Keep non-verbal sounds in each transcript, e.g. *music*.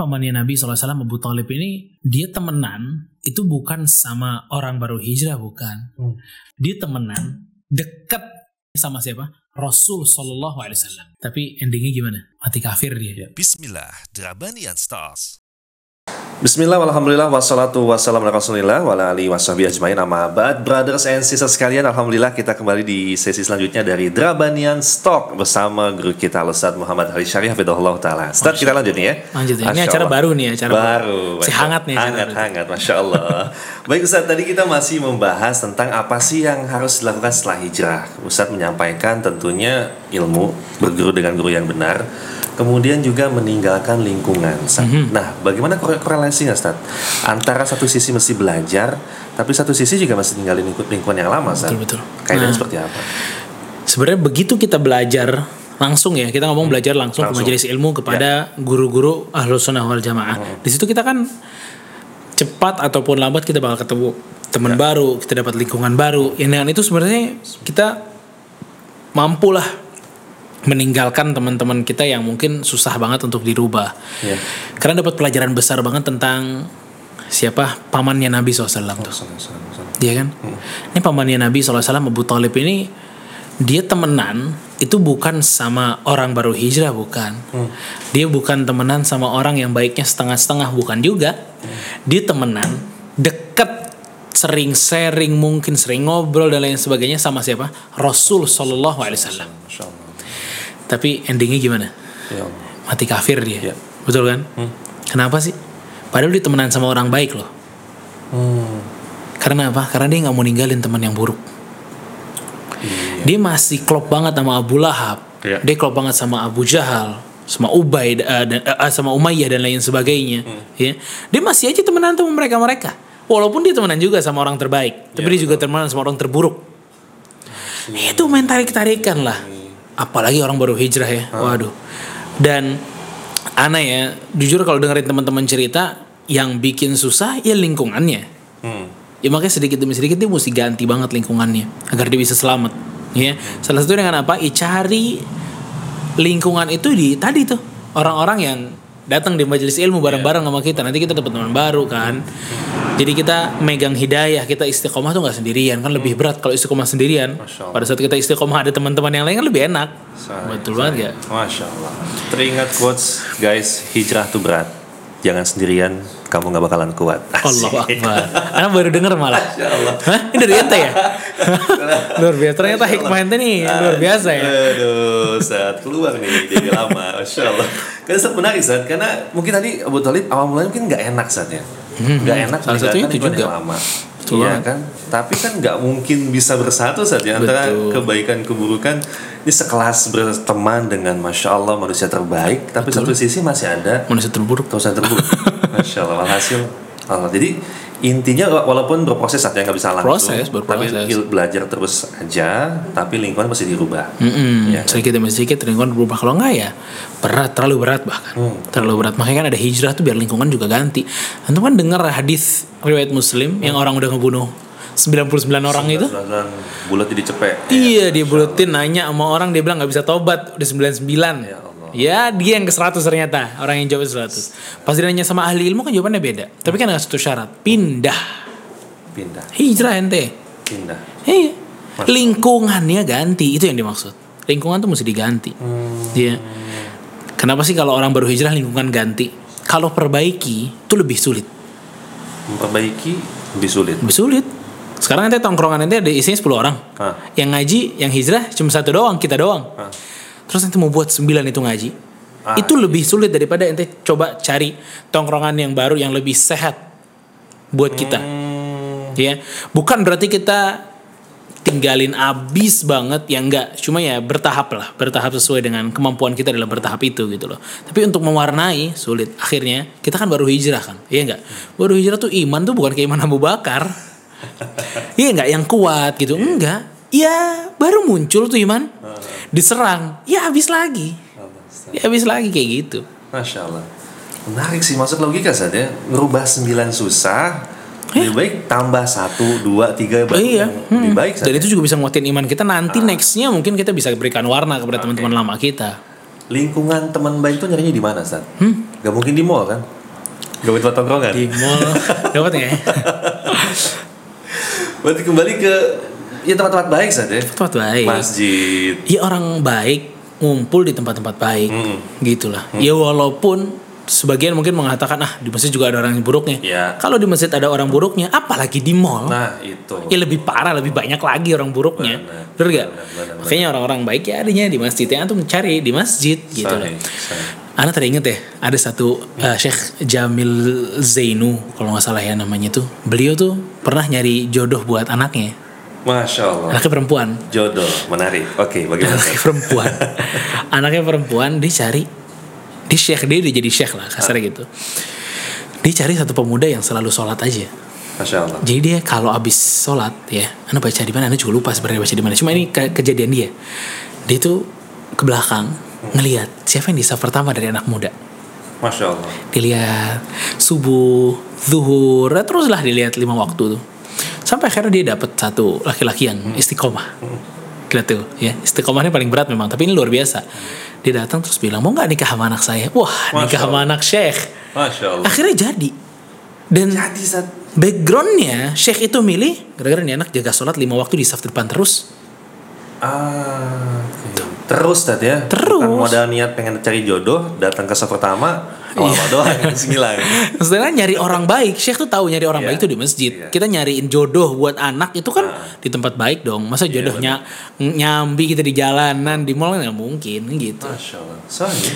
pamannya Nabi SAW Abu Talib ini dia temenan itu bukan sama orang baru hijrah bukan. Hmm. Dia temenan dekat sama siapa? Rasul Shallallahu Alaihi Wasallam. Tapi endingnya gimana? Mati kafir dia. Bismillah, Drabanian Stars. Bismillah, alhamdulillah, wassalatu wassalamu ala rasulillah wa ala alihi washabihi ajmain. Amma ba'd, brothers and sisters sekalian Alhamdulillah kita kembali di sesi selanjutnya dari Drabanian Stock Bersama guru kita Ustaz Muhammad Ali Syarif Hafidhullah Ta'ala. Ustaz kita lanjut nih ya. Lanjut ya. Ini acara baru nih, acara baru. Si Masya- hangat nih Hangat, baru. hangat, Masya Allah. *laughs* Baik Ustaz, tadi kita masih membahas tentang apa sih yang harus dilakukan setelah hijrah. Ustaz menyampaikan tentunya ilmu, berguru dengan guru yang benar Kemudian juga meninggalkan lingkungan Ustaz. Mhm. Nah, bagaimana kore- korelasinya Ustaz? Antara satu sisi mesti belajar Tapi satu sisi juga masih tinggalin lingku- lingkungan yang lama Ustaz. Betul, betul. Kaitannya Nah. seperti apa? Sebenarnya begitu kita belajar langsung ya, kita ngomong belajar langsung, Langsung. ke majelis ilmu kepada guru-guru ahlus sunnah wal jamaah. Di situ kita kan cepat ataupun lambat kita bakal ketemu teman baru, kita dapat lingkungan baru. Yang dengan itu sebenarnya kita mampulah meninggalkan teman-teman kita yang mungkin susah banget untuk dirubah. Ya. Karena dapat pelajaran besar banget tentang siapa pamannya Nabi SAW tuh. Iya kan? Ini pamannya Nabi SAW Abu Talib ini dia temenan itu bukan sama orang baru hijrah bukan. Dia bukan temenan sama orang yang baiknya setengah-setengah bukan juga. Dia temenan deket sering sharing mungkin sering ngobrol dan lain sebagainya sama siapa? Rasul Shallallahu Alaihi Wasallam. Tapi endingnya gimana? Ya. Mati kafir dia. Iya. Betul kan? Kenapa sih? Padahal dia temenan sama orang baik loh. Hmm. Karena apa? Karena dia nggak mau ninggalin teman yang buruk. Dia masih klop banget sama Abu Lahab. Iya. Dia klop banget sama Abu Jahal, sama Ubay, dan, eh, sama Umayyah dan lain sebagainya. Ya, dia masih aja temenan sama mereka mereka. Walaupun dia temenan juga sama orang terbaik, tapi dia juga temenan sama orang terburuk. Itu main tarik tarikan lah. Apalagi orang baru hijrah ya. Waduh. Dan aneh ya, jujur kalau dengerin teman-teman cerita yang bikin susah ya lingkungannya. Hmm. Ya makanya sedikit demi sedikit dia mesti ganti banget lingkungannya agar dia bisa selamat. Ya, salah satu dengan apa? Ya, cari lingkungan itu di tadi tuh orang-orang yang datang di majelis ilmu bareng-bareng sama kita. Nanti kita dapat teman baru kan. Jadi kita megang hidayah, kita istiqomah tuh nggak sendirian kan lebih berat kalau istiqomah sendirian. Pada saat kita istiqomah ada teman-teman yang lain kan lebih enak. Say- Betul banget ya. Masya Allah. Teringat quotes, guys, hijrah tuh berat. Jangan sendirian, kamu nggak bakalan kuat. *laughs* Allah. Akbar. Anak baru denger malah. Hah? Ini dari ente ya? *laughs* luar biasa. Ternyata hikmah ente nih luar biasa ya. Aduh, saat keluar nih jadi lama, masya Allah. Kan Ustaz menarik saat karena mungkin tadi Abu Talib awal mulanya mungkin nggak enak saat ya, nggak enak Hmm, Salah satunya itu juga. lama. Iya kan, tapi kan nggak mungkin bisa bersatu saat ya antara kebaikan keburukan. Ini sekelas berteman dengan masya Allah manusia terbaik, tapi satu sisi masih ada Manusia terburuk. yang terburuk. *laughs* Masya Allah, walhasil. Allah. Jadi intinya wa- walaupun berproses saja nggak bisa langsung, Proses, berproses. tapi belajar terus aja, tapi lingkungan mesti dirubah. Mm-mm. Ya. Sedikit demi sedikit lingkungan berubah. Kalau enggak ya berat, terlalu berat bahkan. Hmm. Terlalu berat. Makanya kan ada hijrah tuh biar lingkungan juga ganti. Antum kan dengar hadis riwayat Muslim yang Hmm. orang udah ngebunuh 99 orang itu? Sembilan bulat jadi cepek. Iya, dia buletin nanya sama orang dia bilang nggak bisa tobat, udah 99. Ya Allah. Ya, dia yang ke 100 ternyata, orang yang jawab 100. Pas dia nanya sama ahli ilmu kan jawabannya beda. Tapi kan ada satu syarat, pindah. Pindah, Hijrah ente. pindah. Iya. Lingkungannya ganti, itu yang dimaksud. Lingkungan tuh mesti diganti. Iya. Kenapa sih kalau orang baru hijrah lingkungan ganti? Kalau perbaiki itu lebih sulit. Memperbaiki lebih sulit. Lebih sulit. Sekarang ente tongkrongan ente ada isinya 10 orang. Hah. Yang ngaji, yang hijrah cuma satu doang, kita doang. Hah. Terus ente mau buat 9 itu ngaji. Ah. Itu lebih sulit daripada ente coba cari tongkrongan yang baru yang lebih sehat buat kita. Hmm, ya bukan berarti kita tinggalin abis banget ya enggak cuma ya bertahap lah bertahap sesuai dengan kemampuan kita dalam bertahap itu gitu loh tapi untuk mewarnai sulit akhirnya kita kan baru hijrah kan iya enggak baru hijrah tuh iman tuh bukan kayak iman Abu Bakar iya enggak yang kuat gitu enggak ya baru muncul tuh iman diserang ya habis lagi ya habis lagi kayak gitu Masya Allah. Menarik sih, masuk logika saja. Ngerubah sembilan susah, lebih baik tambah satu, dua, tiga baru iya lebih hmm. baik dan saja. itu juga bisa nguatin iman kita nanti nextnya mungkin kita bisa berikan warna kepada teman-teman lama kita Lingkungan teman baik itu nyarinya di mana, Sat? Hmm? Gak mungkin di mall kan? Gak tempat tongkrongan. Di mall dapat nggak ya? *laughs* Berarti kembali ke ya tempat-tempat baik Sat ya. Tempat baik. Masjid. Ya orang baik ngumpul di tempat-tempat baik, Hmm. gitulah. Ya walaupun sebagian mungkin mengatakan ah di masjid juga ada orang yang buruknya. Ya. Kalau di masjid ada orang buruknya, apalagi di mall. Nah, itu. Ya lebih parah, lebih banyak lagi orang buruknya. Benar, Bener gak? benar, benar, Makanya orang-orang baik ya adanya di masjid. Ya antum cari di masjid gitu loh. Tadi inget ya, ada satu uh, Syekh Jamil Zainu kalau nggak salah ya namanya tuh. Beliau tuh pernah nyari jodoh buat anaknya. Masya Allah. Anaknya perempuan. Jodoh, menarik. Oke, bagaimana? Anaknya perempuan. *laughs* anaknya perempuan dicari. Di Syekh dia udah jadi Syekh lah kasarnya gitu. Dicari satu pemuda yang selalu sholat aja. Masya Allah. Jadi dia kalau abis sholat ya, anda baca di mana? Anda juga lupa sebenarnya baca di mana. Cuma ini ke- kejadian dia. Dia tuh ke belakang ngelihat siapa yang di saf pertama dari anak muda. Masya Allah. Dilihat subuh, zuhur, teruslah dilihat lima waktu tuh. Sampai akhirnya dia dapat satu laki-laki yang istiqomah. Lihat tuh ya, istiqomahnya paling berat memang, tapi ini luar biasa. Dia datang terus bilang mau nggak nikah sama anak saya? Wah nikah Masya sama anak syekh. Masya Allah. Akhirnya jadi. Dan Jadi Sat. backgroundnya Syekh itu milih gara-gara nih anak jaga sholat lima waktu di saf depan terus Ah, oke. Terus tadi ya. Terus. Bukan modal niat pengen cari jodoh, datang ke saf pertama, Iya. awal doang *laughs* sembilan. Maksudnya nyari orang baik Syekh tuh tahu nyari orang Iya. baik tuh di masjid Iya. kita nyariin jodoh buat anak itu kan di tempat baik dong masa Iya, jodohnya nyambi kita di jalanan di mall kan nggak mungkin gitu Masya Allah. Soalnya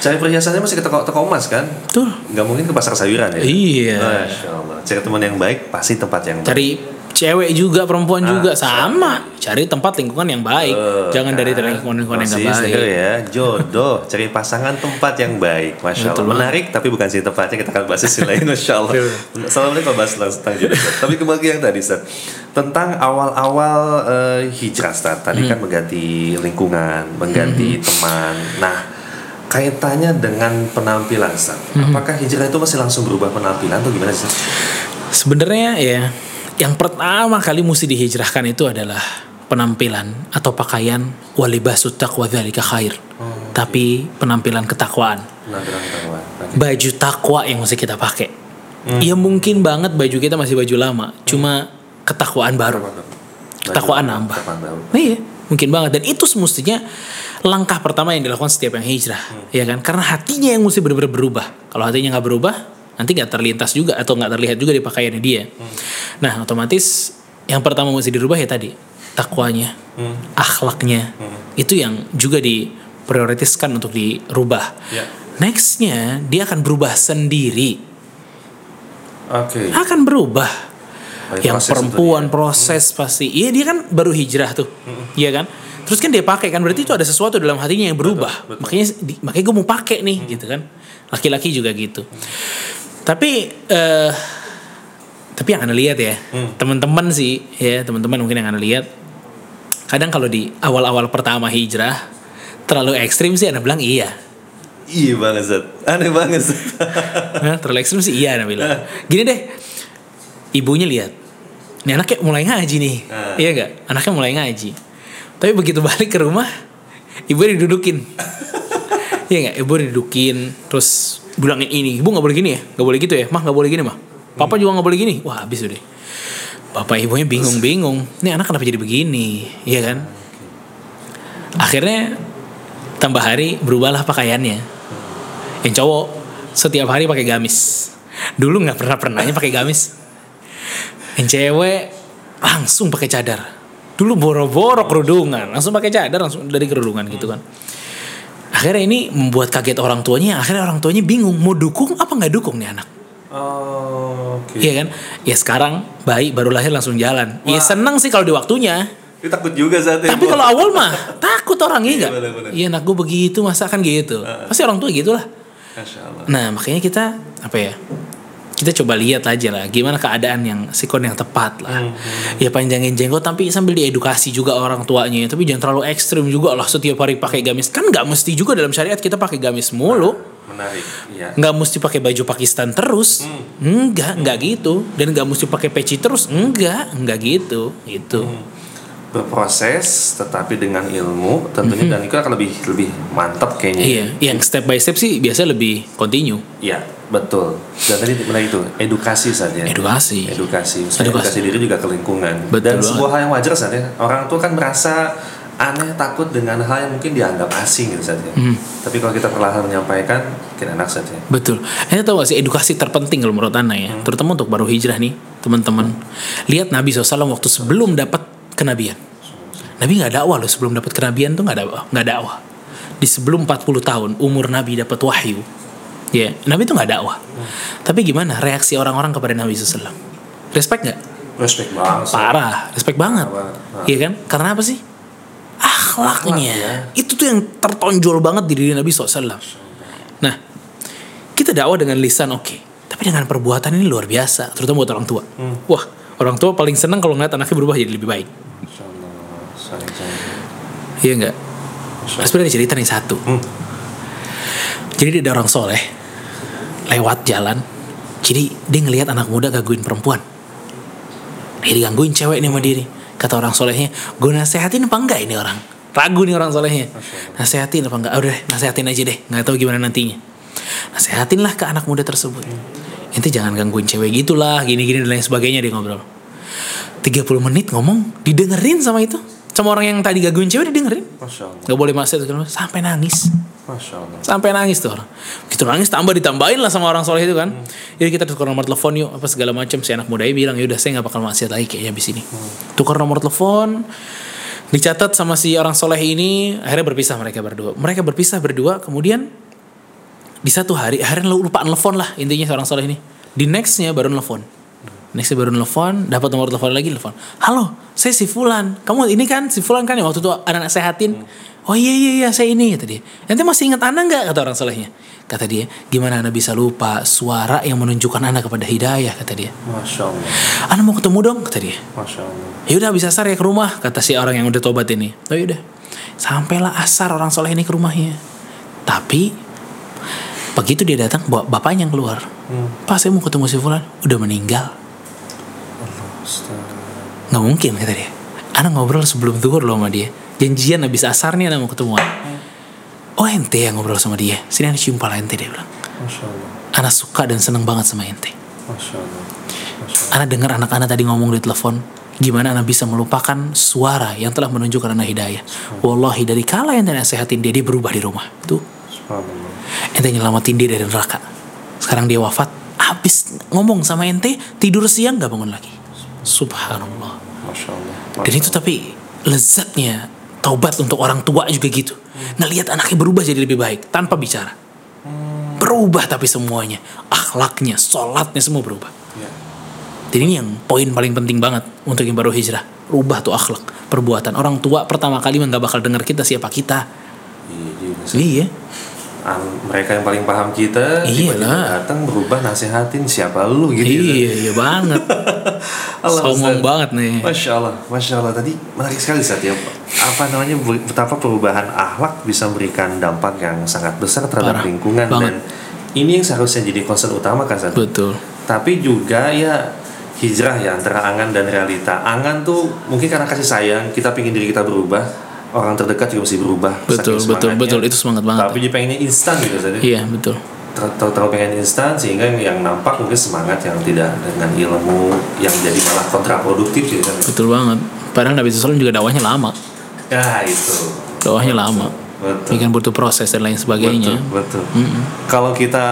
cari perhiasannya masih ke toko, toko emas kan? tuh Nggak mungkin ke pasar sayuran ya? Iya. Masya Allah. Cari teman yang baik pasti tempat yang baik. cari cewek juga perempuan Ah, juga. sama. Cari tempat lingkungan yang baik. Eh, jangan dari kan? lingkungan-lingkungan yang Masih nggak seger baik. ya. Jodoh. Cari pasangan tempat yang baik. Masya Betul Allah. menarik tapi bukan sih tempatnya. Kita akan bahas sisi lain masya Allah. Assalamualaikum bahas tentang jodoh. Tapi kembali ke yang tadi Ustaz. Tentang awal-awal eh, hijrah Ustaz. Tadi Hmm. kan mengganti lingkungan mengganti teman. Nah kaitannya dengan penampilan Ustaz. Hmm. apakah hijrah itu masih langsung berubah penampilan atau gimana sih sebenarnya ya yang pertama kali mesti dihijrahkan itu adalah penampilan atau pakaian walibasut taqwa dzalika khair tapi penampilan ketakwaan penampilan ketahuan baju takwa yang mesti kita pakai. Ya mungkin banget baju kita masih baju lama, cuma ketakwaan baru. Ketakwaan nambah. Ketakwaan. Nah, iya, mungkin banget dan itu semestinya langkah pertama yang dilakukan setiap yang hijrah, ya kan? Karena hatinya yang mesti benar-benar berubah. Kalau hatinya nggak berubah, nanti nggak terlintas juga atau nggak terlihat juga di pakaiannya dia. Nah, otomatis yang pertama mesti dirubah ya tadi takwanya, akhlaknya. Itu yang juga diprioritaskan untuk dirubah. Ya. Nextnya dia akan berubah sendiri, Oke. akan berubah. Baik, yang proses perempuan ya. proses pasti, iya dia kan baru hijrah tuh, iya kan. Terus kan dia pakai kan berarti itu ada sesuatu dalam hatinya yang berubah. betul. Makanya di- makanya gue mau pakai nih gitu kan. Laki-laki juga gitu. Tapi eh tapi yang anda lihat ya, teman-teman sih ya teman-teman mungkin yang anda lihat. Kadang kalau di awal-awal pertama hijrah terlalu ekstrim sih anda bilang iya. Iya banget Zat. Aneh banget Zat. *laughs* Nah, terlalu ekstrim sih iya Anda bilang. Gini deh, ibunya lihat, ini anaknya mulai ngaji nih, Ah. iya gak? Anaknya mulai ngaji. Tapi begitu balik ke rumah, ibu didudukin. *laughs* Iya gak? Ibu didudukin, terus bilangin ini, ibu nggak boleh gini ya, nggak boleh gitu ya, mah nggak boleh gini mah. Papa juga nggak boleh gini. Wah habis udah. Bapak ibunya bingung-bingung. Ini anak kenapa jadi begini, iya kan? Akhirnya tambah hari berubahlah pakaiannya yang cowok setiap hari pakai gamis dulu nggak pernah pernahnya pakai gamis yang cewek langsung pakai cadar dulu boro-boro kerudungan langsung pakai cadar langsung dari kerudungan gitu kan akhirnya ini membuat kaget orang tuanya akhirnya orang tuanya bingung mau dukung apa nggak dukung nih anak Oh, oke. iya kan ya sekarang bayi baru lahir langsung jalan ya Wah. seneng sih kalau di waktunya Itu takut juga saat tapi kalau awal mah takut orang iya nggak bener-bener. iya anak gue begitu masa kan gitu pasti orang tua gitulah. Nah makanya kita apa ya? Kita coba lihat aja lah gimana keadaan yang sikon yang tepat lah. Hmm, Ya panjangin jenggot tapi sambil diedukasi juga orang tuanya. Tapi jangan terlalu ekstrim juga lah setiap hari pakai gamis. Kan nggak mesti juga dalam syariat kita pakai gamis mulu. Menarik. Iya. Nggak mesti pakai baju Pakistan terus. Hmm. Enggak, enggak gitu. Dan nggak mesti pakai peci terus. Enggak, enggak gitu. Gitu. Hmm. Berproses tetapi dengan ilmu tentunya dan itu akan lebih lebih mantap kayaknya. Iya, yang step by step sih biasa lebih continue. Iya, betul. Dan tadi benar itu edukasi saja. Edukasi. Edukasi. Maksudnya Edukasi. edukasi diri juga ke lingkungan. Betul dan banget. sebuah hal yang wajar saja. Orang tua kan merasa aneh takut dengan hal yang mungkin dianggap asing gitu saja. Hmm. Tapi kalau kita perlahan menyampaikan, mungkin enak saja. Betul. Anda tahu gak sih edukasi terpenting kalau menurut Anda ya, terutama untuk baru hijrah nih, teman-teman. Lihat Nabi SAW waktu sebelum dapat kenabian. Nabi nggak dakwah loh sebelum dapat kenabian tuh nggak dakwah, nggak dakwah. Di sebelum 40 tahun umur Nabi dapat wahyu, ya Nabi tuh nggak dakwah. Tapi gimana reaksi orang-orang kepada Nabi SAW? Respect nggak? Respect banget. Parah, respect banget. Nah. Iya kan? Karena apa sih? Akhlaknya. Akhlak, ya. Itu tuh yang tertonjol banget di diri Nabi SAW. Nah, kita dakwah dengan lisan oke. Tapi dengan perbuatan ini luar biasa. Terutama buat orang tua. Hmm. Wah, orang tua paling senang kalau ngeliat anaknya berubah jadi lebih baik. Iya enggak? Sebenarnya ada cerita nih satu. Hmm. Jadi ada orang soleh lewat jalan. Jadi dia ngelihat anak muda gangguin perempuan. Dia digangguin cewek nih sama dia nih. Kata orang solehnya, gue nasehatin apa enggak ini orang? Ragu nih orang solehnya. Nasehatin apa enggak? Ah, udah deh, nasehatin aja deh. Nggak tahu gimana nantinya. Nasehatin lah ke anak muda tersebut. Ente jangan gangguin cewek gitulah, gini-gini dan lain sebagainya dia ngobrol. 30 menit ngomong, didengerin sama itu. Sama orang yang tadi gangguin cewek didengerin. Masya Allah. Gak boleh masuk sampai nangis. Sampai nangis tuh orang. Gitu nangis tambah ditambahin lah sama orang soleh itu kan. Jadi kita tukar nomor telepon yuk apa segala macam. Si anak muda bilang ya udah saya nggak bakal maksiat lagi kayaknya di sini tukar nomor telepon dicatat sama si orang soleh ini akhirnya berpisah mereka berdua. Mereka berpisah berdua kemudian di satu hari akhirnya lupa nelfon lah intinya seorang soleh ini. Di nextnya baru nelfon. Nextnya baru nelfon dapat nomor telepon lagi nelfon. Halo saya si Fulan. Kamu ini kan si Fulan kan yang waktu itu anak sehatin. Oh iya iya iya saya ini kata dia. Nanti masih ingat anak nggak? Kata orang solehnya. Kata dia gimana anda bisa lupa suara yang menunjukkan anak kepada hidayah? kata dia. Masya Allah. anak mau ketemu dong kata dia. Masya Allah. ya udah bisa asar ya ke rumah kata si orang yang udah tobat ini. Oh yaudah sampailah asar orang soleh ini ke rumahnya. Tapi begitu dia datang bawa bapaknya yang keluar. Pas saya mau ketemu si Fulan. Udah meninggal. Nggak mungkin kata dia. Anak ngobrol sebelum zuhur loh sama dia. Janjian habis asar nih anak mau ketemuan. Oh ente yang ngobrol sama dia. Sini anak cium pala ente dia bilang. Anak suka dan seneng banget sama ente. Masya Allah. Masya Allah. anak dengar anak-anak tadi ngomong di telepon gimana anak bisa melupakan suara yang telah menunjukkan anak hidayah. Wallahi dari kala ente nasehatin dia dia berubah di rumah. Tuh Subhanallah. ente nyelamatin dia dari neraka. Sekarang dia wafat habis ngomong sama ente tidur siang gak bangun lagi. Subhanallah. Masya Allah. dan itu tapi lezatnya taubat untuk orang tua juga gitu. Ngelihat anaknya berubah jadi lebih baik tanpa bicara. Berubah tapi semuanya. Akhlaknya sholatnya semua berubah. Ya. jadi ini yang poin paling penting banget untuk yang baru hijrah. Rubah tuh akhlak perbuatan. Orang tua pertama kali nggak bakal dengar kita siapa kita. Iya juga sih. iya An- mereka yang paling paham kita tiba-tiba Iyalah. datang berubah nasihatin siapa lu gitu iya iya banget *laughs* Allah banget nih Masya Allah, Masya Allah tadi menarik sekali saat ya apa namanya betapa perubahan akhlak bisa memberikan dampak yang sangat besar terhadap Parah. lingkungan Banget. dan ini yang seharusnya jadi concern utama kan Sat? betul Tapi juga ya hijrah ya antara angan dan realita. Angan tuh mungkin karena kasih sayang kita pingin diri kita berubah, orang terdekat juga mesti berubah. betul betul betul itu semangat banget Tapi dia pengennya instan gitu saja. iya betul Ter- ter- terlalu pengen instan sehingga yang nampak mungkin semangat yang tidak dengan ilmu yang jadi malah kontraproduktif gitu kan. betul banget padahal Nabi SAW juga dakwahnya lama Ya itu. dakwahnya lama Betul. ini kan butuh proses dan lain sebagainya Betul, betul. Kalau kita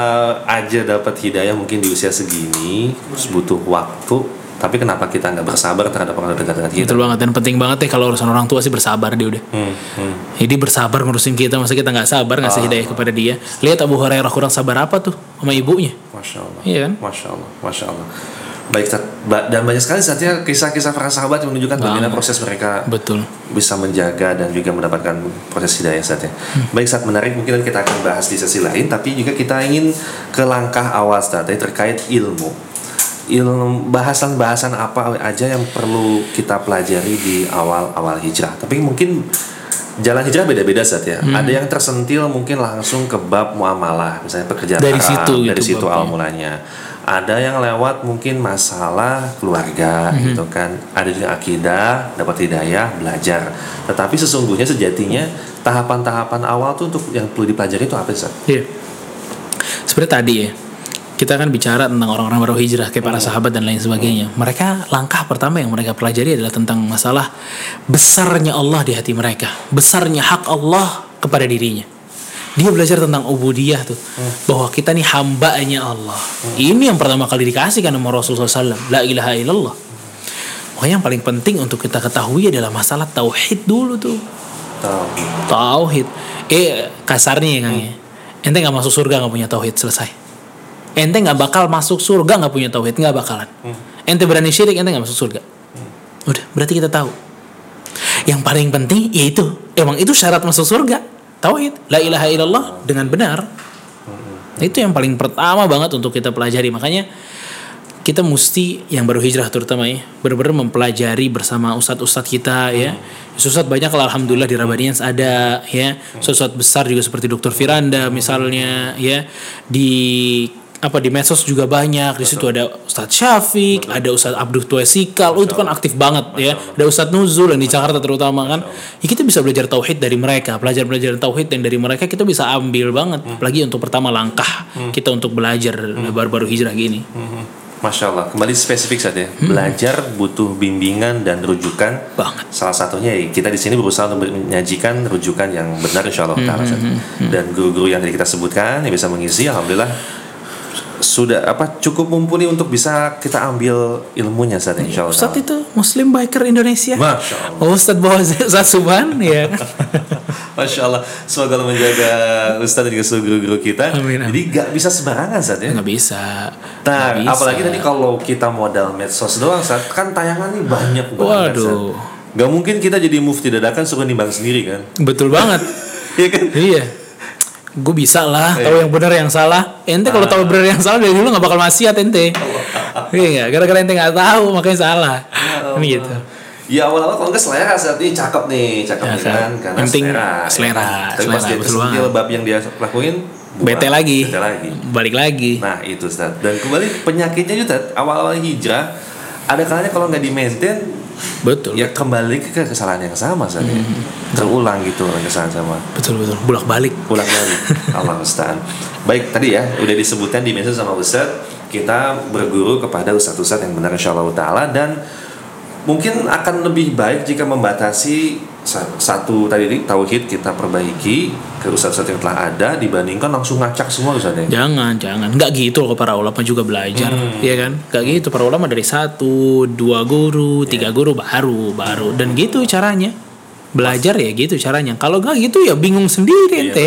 aja dapat hidayah mungkin di usia segini butuh waktu, tapi kenapa kita nggak bersabar terhadap orang dekat dengan kita? betul banget dan penting banget deh kalau urusan orang tua sih bersabar dia udah Hmm, hmm. jadi bersabar ngurusin kita masa kita nggak sabar ngasih hidayah kepada dia lihat Abu Hurairah kurang sabar apa tuh sama ibunya Masya Allah. Iya kan? Masya Allah. Masya Allah. Baik, dan banyak sekali saatnya kisah-kisah para sahabat yang menunjukkan bagaimana proses mereka betul bisa menjaga dan juga mendapatkan proses hidayah saatnya. Baik saat menarik mungkin kita akan bahas di sesi lain, tapi juga kita ingin ke langkah awal saat terkait ilmu. Ilmu bahasan-bahasan apa aja yang perlu kita pelajari di awal-awal hijrah. Tapi mungkin jalan hijrah beda-beda saat ya. Ada yang tersentil mungkin langsung ke bab muamalah, misalnya pekerjaan Dari haram, situ gitu dari situ babnya. awal mulanya. Ada yang lewat mungkin masalah keluarga Mhm. gitu kan. Ada juga akidah, dapat hidayah, belajar. Tetapi sesungguhnya sejatinya tahapan-tahapan awal tuh untuk yang perlu dipelajari itu apa sih? Iya. Seperti tadi ya, kita kan bicara tentang orang-orang baru hijrah kayak para sahabat dan lain sebagainya. Mereka langkah pertama yang mereka pelajari adalah tentang masalah besarnya Allah di hati mereka, besarnya hak Allah kepada dirinya. Dia belajar tentang ubudiyah tuh, bahwa kita nih hambanya Allah. Ini yang pertama kali dikasihkan sama Rasulullah SAW. La ilaha illallah. Pokoknya yang paling penting untuk kita ketahui adalah masalah tauhid dulu tuh. Tahu. Tauhid. Eh kasarnya ya Kang ya. Ente nggak masuk surga nggak punya tauhid selesai. Ente nggak bakal masuk surga nggak punya tauhid nggak bakalan. Ente berani syirik ente nggak masuk surga. Udah berarti kita tahu. Yang paling penting yaitu emang itu syarat masuk surga. Tauhid. La ilaha illallah dengan benar. Itu yang paling pertama banget untuk kita pelajari. Makanya kita mesti yang baru hijrah terutama ya benar-benar mempelajari bersama ustadz-ustadz kita ya ustadz banyak lah alhamdulillah di Rabanians ada ya ustadz besar juga seperti Dr. Firanda misalnya ya di apa di medsos juga banyak. Di situ ada Ustadz Syafiq ada Ustadz Abdul Tuesikal oh itu kan aktif banget ya. Ada Ustadz Nuzul yang di Jakarta terutama kan. Ya kita bisa belajar tauhid dari mereka. Belajar belajar tauhid yang dari mereka kita bisa ambil banget. Apalagi untuk pertama langkah kita untuk belajar baru-baru hijrah gini. Masya Allah, kembali spesifik saja. Belajar butuh bimbingan dan rujukan. Banget. Salah satunya ya, kita di sini berusaha untuk menyajikan rujukan yang benar Insya Allah Ta'ala, Ustaz. Dan guru-guru yang tadi kita sebutkan yang bisa mengisi, Alhamdulillah sudah apa cukup mumpuni untuk bisa kita ambil ilmunya saat Insya Allah. Ustadz Ta'ala. itu Muslim Biker Indonesia Masya Allah. Oh, Ustadz bawa Ustadz Subhan ya? *laughs* Masya Allah, semoga Allah menjaga Ustaz dan juga seluruh guru-guru kita. Amin, amin. Jadi gak bisa sembarangan saat ya. nggak bisa Nah, Nggak bisa. apalagi tadi kalau kita modal medsos doang, saat kan tayangan nih banyak banget. Waduh. Sat. Gak mungkin kita jadi mufti dadakan suruh nimbang sendiri kan? betul banget *laughs* Iya kan? iya gue bisa lah tahu yang benar yang salah ente kalau Ah. tahu benar yang salah dari dulu nggak bakal maksiat ente *laughs* iya nggak gara-gara ente nggak tahu makanya salah kan gitu Ya awal-awal kalau nggak selera saat ini cakep nih, cakep Ya, nih kan. karena Penting selera. selera, Tapi pas selera, dia kesentil banget. bab yang dia lakuin, bete lagi Bete lagi. balik lagi Nah itu Ustaz. Dan kembali penyakitnya juga awal-awal hijrah, ada kalanya kalau nggak di maintain, betul. Ya kembali ke kesalahan yang sama saat ini. Terulang gitu kesalahan sama. betul betul. Bolak balik ulang balik Allah Ustaz. Baik tadi ya udah disebutkan di message sama Ustaz kita berguru kepada Ustaz-Ustaz yang benar insya Allah Ta'ala. Dan mungkin akan lebih baik jika membatasi satu tadi tauhid kita perbaiki ke Ustaz-Ustaz yang telah ada dibandingkan langsung ngacak semua Ustaz ya Jangan, jangan. Nggak gitu loh para ulama juga belajar, Hmm. ya kan? Nggak gitu. Para ulama dari satu, dua guru, tiga guru baru, baru. Dan gitu caranya. Belajar ya gitu caranya. Kalau nggak gitu ya bingung sendiri Iya, ente.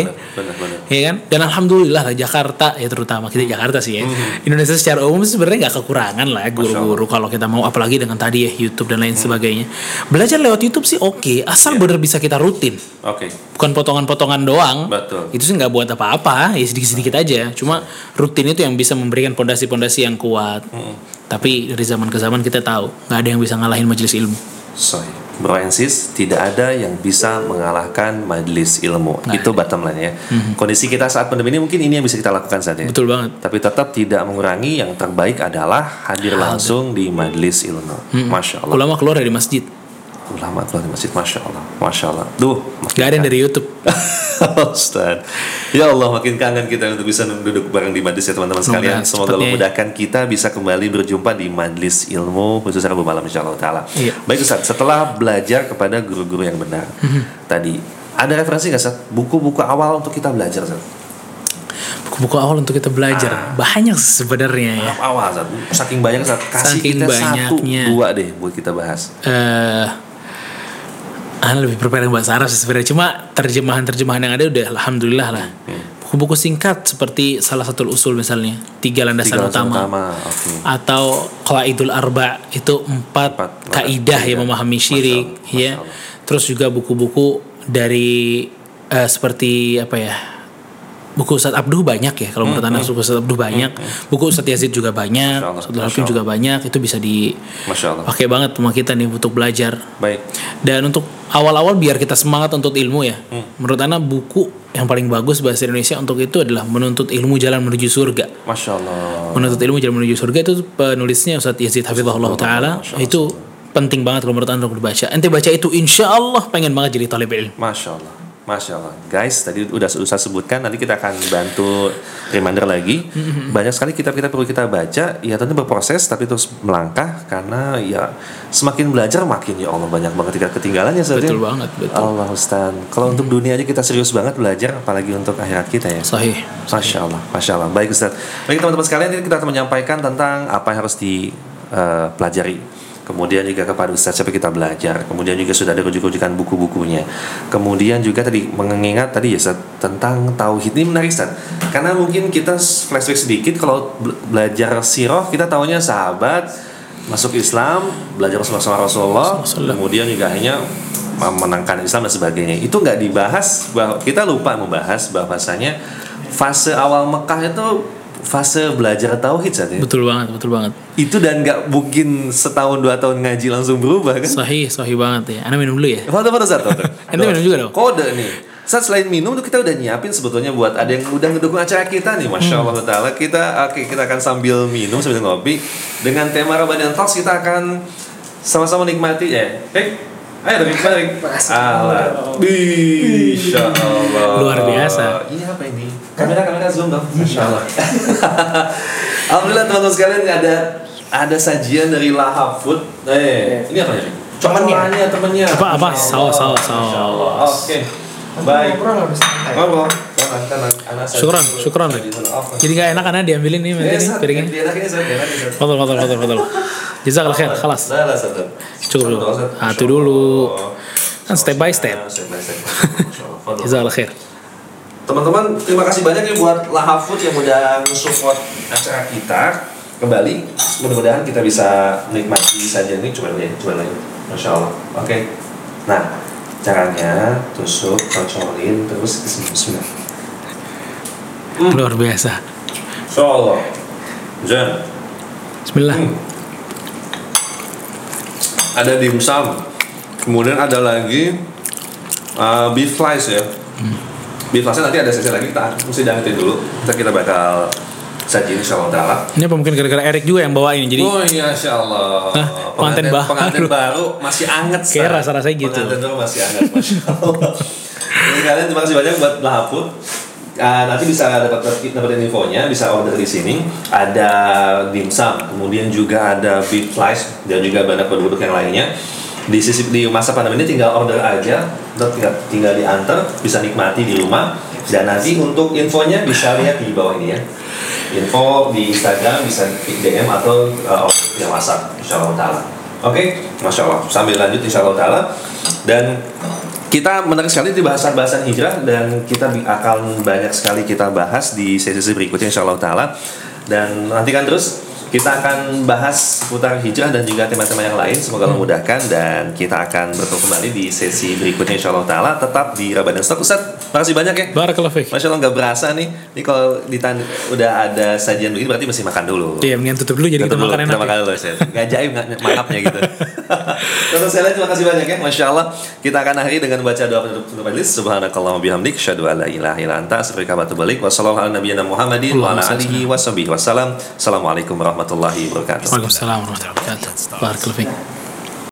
Ya kan? Dan alhamdulillah lah Jakarta ya terutama kita Jakarta sih ya. Hmm. Indonesia secara umum sebenarnya nggak kekurangan lah guru-guru kalau kita mau apalagi dengan tadi ya YouTube dan Hmm. lain sebagainya. Belajar lewat YouTube sih oke, asal Iya. bener bisa kita rutin oke bukan potongan-potongan doang. Betul. Itu sih nggak buat apa-apa, ya sedikit-sedikit aja. Cuma rutin itu yang bisa memberikan pondasi-pondasi yang kuat. Tapi dari zaman ke zaman kita tahu nggak ada yang bisa ngalahin majelis ilmu. Sorry. Bro and sis, tidak ada yang bisa mengalahkan majelis ilmu. Itu bottom line ya. Kondisi kita saat pandemi ini mungkin ini yang bisa kita lakukan saat ini. Betul banget. Tapi tetap tidak mengurangi yang terbaik adalah hadir langsung di majelis ilmu. Masya Allah. Ulama keluar dari masjid, Ulama keluar di masjid. Masya Allah. Masya Allah. Duh. nggak ada yang dari YouTube. *laughs* Ustaz. Ya Allah makin kangen kita untuk bisa duduk bareng di majlis ya teman-teman sekalian. Semoga Allah cepatnya. mudahkan kita bisa kembali berjumpa di majlis ilmu khususnya Rabu malam insya Allah taala. Iya. Baik Ustaz, setelah belajar kepada guru-guru yang benar tadi ada referensi nggak Ustaz? Buku-buku awal untuk kita belajar Ustaz? Buku-buku awal untuk kita belajar banyak sebenarnya ya. Awal Ustaz. Saking banyak Ustaz. Kasih Saking kita satu banyaknya. dua deh buat kita bahas. eh Ana lebih prepare yang bahasa Arab sih sebenarnya. Cuma terjemahan-terjemahan yang ada udah alhamdulillah lah. Buku-buku singkat seperti salah satu usul misalnya tiga landasan Tiga utama. utama. Oke. atau qaidul arba itu empat, Empat kaidah yang memahami syirik Masya Allah, ya Masya terus juga buku-buku dari eh, seperti apa ya buku Ustadz Abduh banyak ya kalau menurut anak buku Ustadz Abduh banyak. Buku Ustadz Yazid juga banyak Ustadz Hakim juga banyak itu bisa Allah. dipakai banget sama kita nih untuk belajar. Baik. dan untuk awal-awal biar kita semangat untuk ilmu ya. Hmm. menurut anak buku yang paling bagus bahasa Indonesia untuk itu adalah menuntut ilmu jalan menuju surga. Masya Allah. menuntut ilmu jalan menuju surga itu penulisnya Ustadz Yazid Hafizahullah Taala. Itu penting banget kalau menurut anda untuk dibaca. Ente baca itu insya Allah pengen banget jadi talib ilmu. Masya Allah. Masya Allah. Guys, tadi udah saya sebutkan, nanti kita akan bantu reminder lagi. *laughs* Banyak sekali kitab-kitab perlu kita baca, ya tentu berproses, tapi terus melangkah, karena ya semakin belajar makin ya Allah banyak banget kita ketinggalannya. Ustaz, ya. betul banget betul Allah Ustaz. Kalau untuk dunia aja kita serius banget belajar, apalagi untuk akhirat kita ya. sahih Masya Allah, Masya Allah. Baik Ustaz. Baik teman-teman sekalian, kita akan menyampaikan tentang apa yang harus dipelajari. Kemudian juga kepada Ustaz siapa kita belajar. Kemudian juga sudah ada rujuk-rujukan buku-bukunya. Kemudian juga tadi mengingat tadi ya Ustaz tentang tauhid ini menarik Ustaz. Karena mungkin kita flashback sedikit kalau be- belajar sirah kita tahunya sahabat masuk Islam, belajar sama Rasulullah, kemudian juga akhirnya memenangkan Islam dan sebagainya. Itu nggak dibahas bahwa kita lupa membahas bahwasanya fase awal Mekah itu fase belajar tauhid saat ya. betul banget betul banget Itu dan nggak mungkin setahun dua tahun ngaji langsung berubah kan? sahih sahih banget ya anda minum dulu ya Foto-foto satu. *laughs* Ente minum juga dong? Kode nih. Saat selain minum tuh kita udah nyiapin sebetulnya buat ada yang udah ngedukung acara kita nih, masya Allah taala kita oke kita akan sambil minum sambil ngopi dengan tema Ramadan Talks kita akan sama-sama nikmati ya. Eh, ayo dari mari. Allah, Masya Allah. Luar biasa. Ini apa ini? Kamera kamera zoom dong. Masya Allah. *laughs* Alhamdulillah teman-teman sekalian ada ada sajian dari Lahap Food. Eh, ini apa ya? Temennya, temennya. Apa- apa? Saus, saus, saus. Oke. Baik. Ngobrol. Syukran, syukran. Sana, off. jadi nggak enak karena diambilin nih nanti Ya, nih piringnya. Fadol, fadol, fadol, fadol. Jazakallah khair, Sat. Cukup dulu. Sat. Ah, itu dulu. Kan step by step. Jazakallah khair. Teman-teman, terima kasih banyak ya buat Lahaf Food yang udah support acara kita. Kembali, mudah-mudahan kita bisa menikmati sajian ini. Coba dulu ya, coba dulu ya. Masya Allah. Oke. Nah, caranya tusuk, cocolin, terus bismillah. Luar biasa. Masya Allah. Jen. Bismillah. Hmm. Ada dimsum. Kemudian ada lagi uh, beef slice ya. Beef slice nanti ada sesi lagi kita mesti diangetin dulu. Kita kita bakal saji insya Allah taala. Ini apa mungkin gara-gara Erik juga yang bawain jadi oh iya insya Allah. Hah? Pengantin baru. pengantin baru masih anget. Kayak rasa-rasanya gitu. Pengantin baru masih anget masya Allah. Jadi kalian terima kasih banyak buat Lahaput. Ah, nanti bisa dapat dapetin infonya, bisa order di sini. Ada dimsum, kemudian juga ada beef slice dan juga banyak produk yang lainnya. Di sisi di masa pandemi ini tinggal order aja, dan tinggal tinggal diantar, bisa nikmati di rumah. Dan nanti untuk infonya bisa lihat di bawah ini ya. Info di Instagram bisa DM atau uh, via WhatsApp, insya Allah. Oke, masya Allah. Sambil lanjut insya Allah taala. Dan kita menarik sekali di bahasan-bahasan hijrah dan kita akan banyak sekali kita bahas di sesi-sesi berikutnya insya Allah taala. Dan nantikan terus kita akan bahas seputar hijrah dan juga tema-tema yang lain. Semoga Allah mudahkan dan kita akan bertemu kembali di sesi berikutnya insya Allah taala. Tetap di Rabadan Stok Ustaz. Makasih banyak ya. Barakallah fiik. Masya Allah nggak berasa nih. Ini kalau ditan udah ada sajian begini berarti mesti makan dulu. Iya, mendingan tutup dulu jadi kita Tutup dulu, makan kita enak. ya. makan dulu Ustaz. Nggak jaim mangapnya gitu. *laughs* Terus sekalian terima kasih banyak ya. Masya Allah. Kita akan akhiri dengan baca doa penutup penutup majelis. Subhanakallah bihamdik. Syadu ala ilaha illa anta. Asrika batu balik. Wassalamualaikum warahmatullahi Muhammadin. Wa ala alihi wa sahbihi wassalam. Assalamualaikum warahmatullahi wabarakatuh. Waalaikumsalam warahmatullahi wabarakatuh. Barakallah fiik.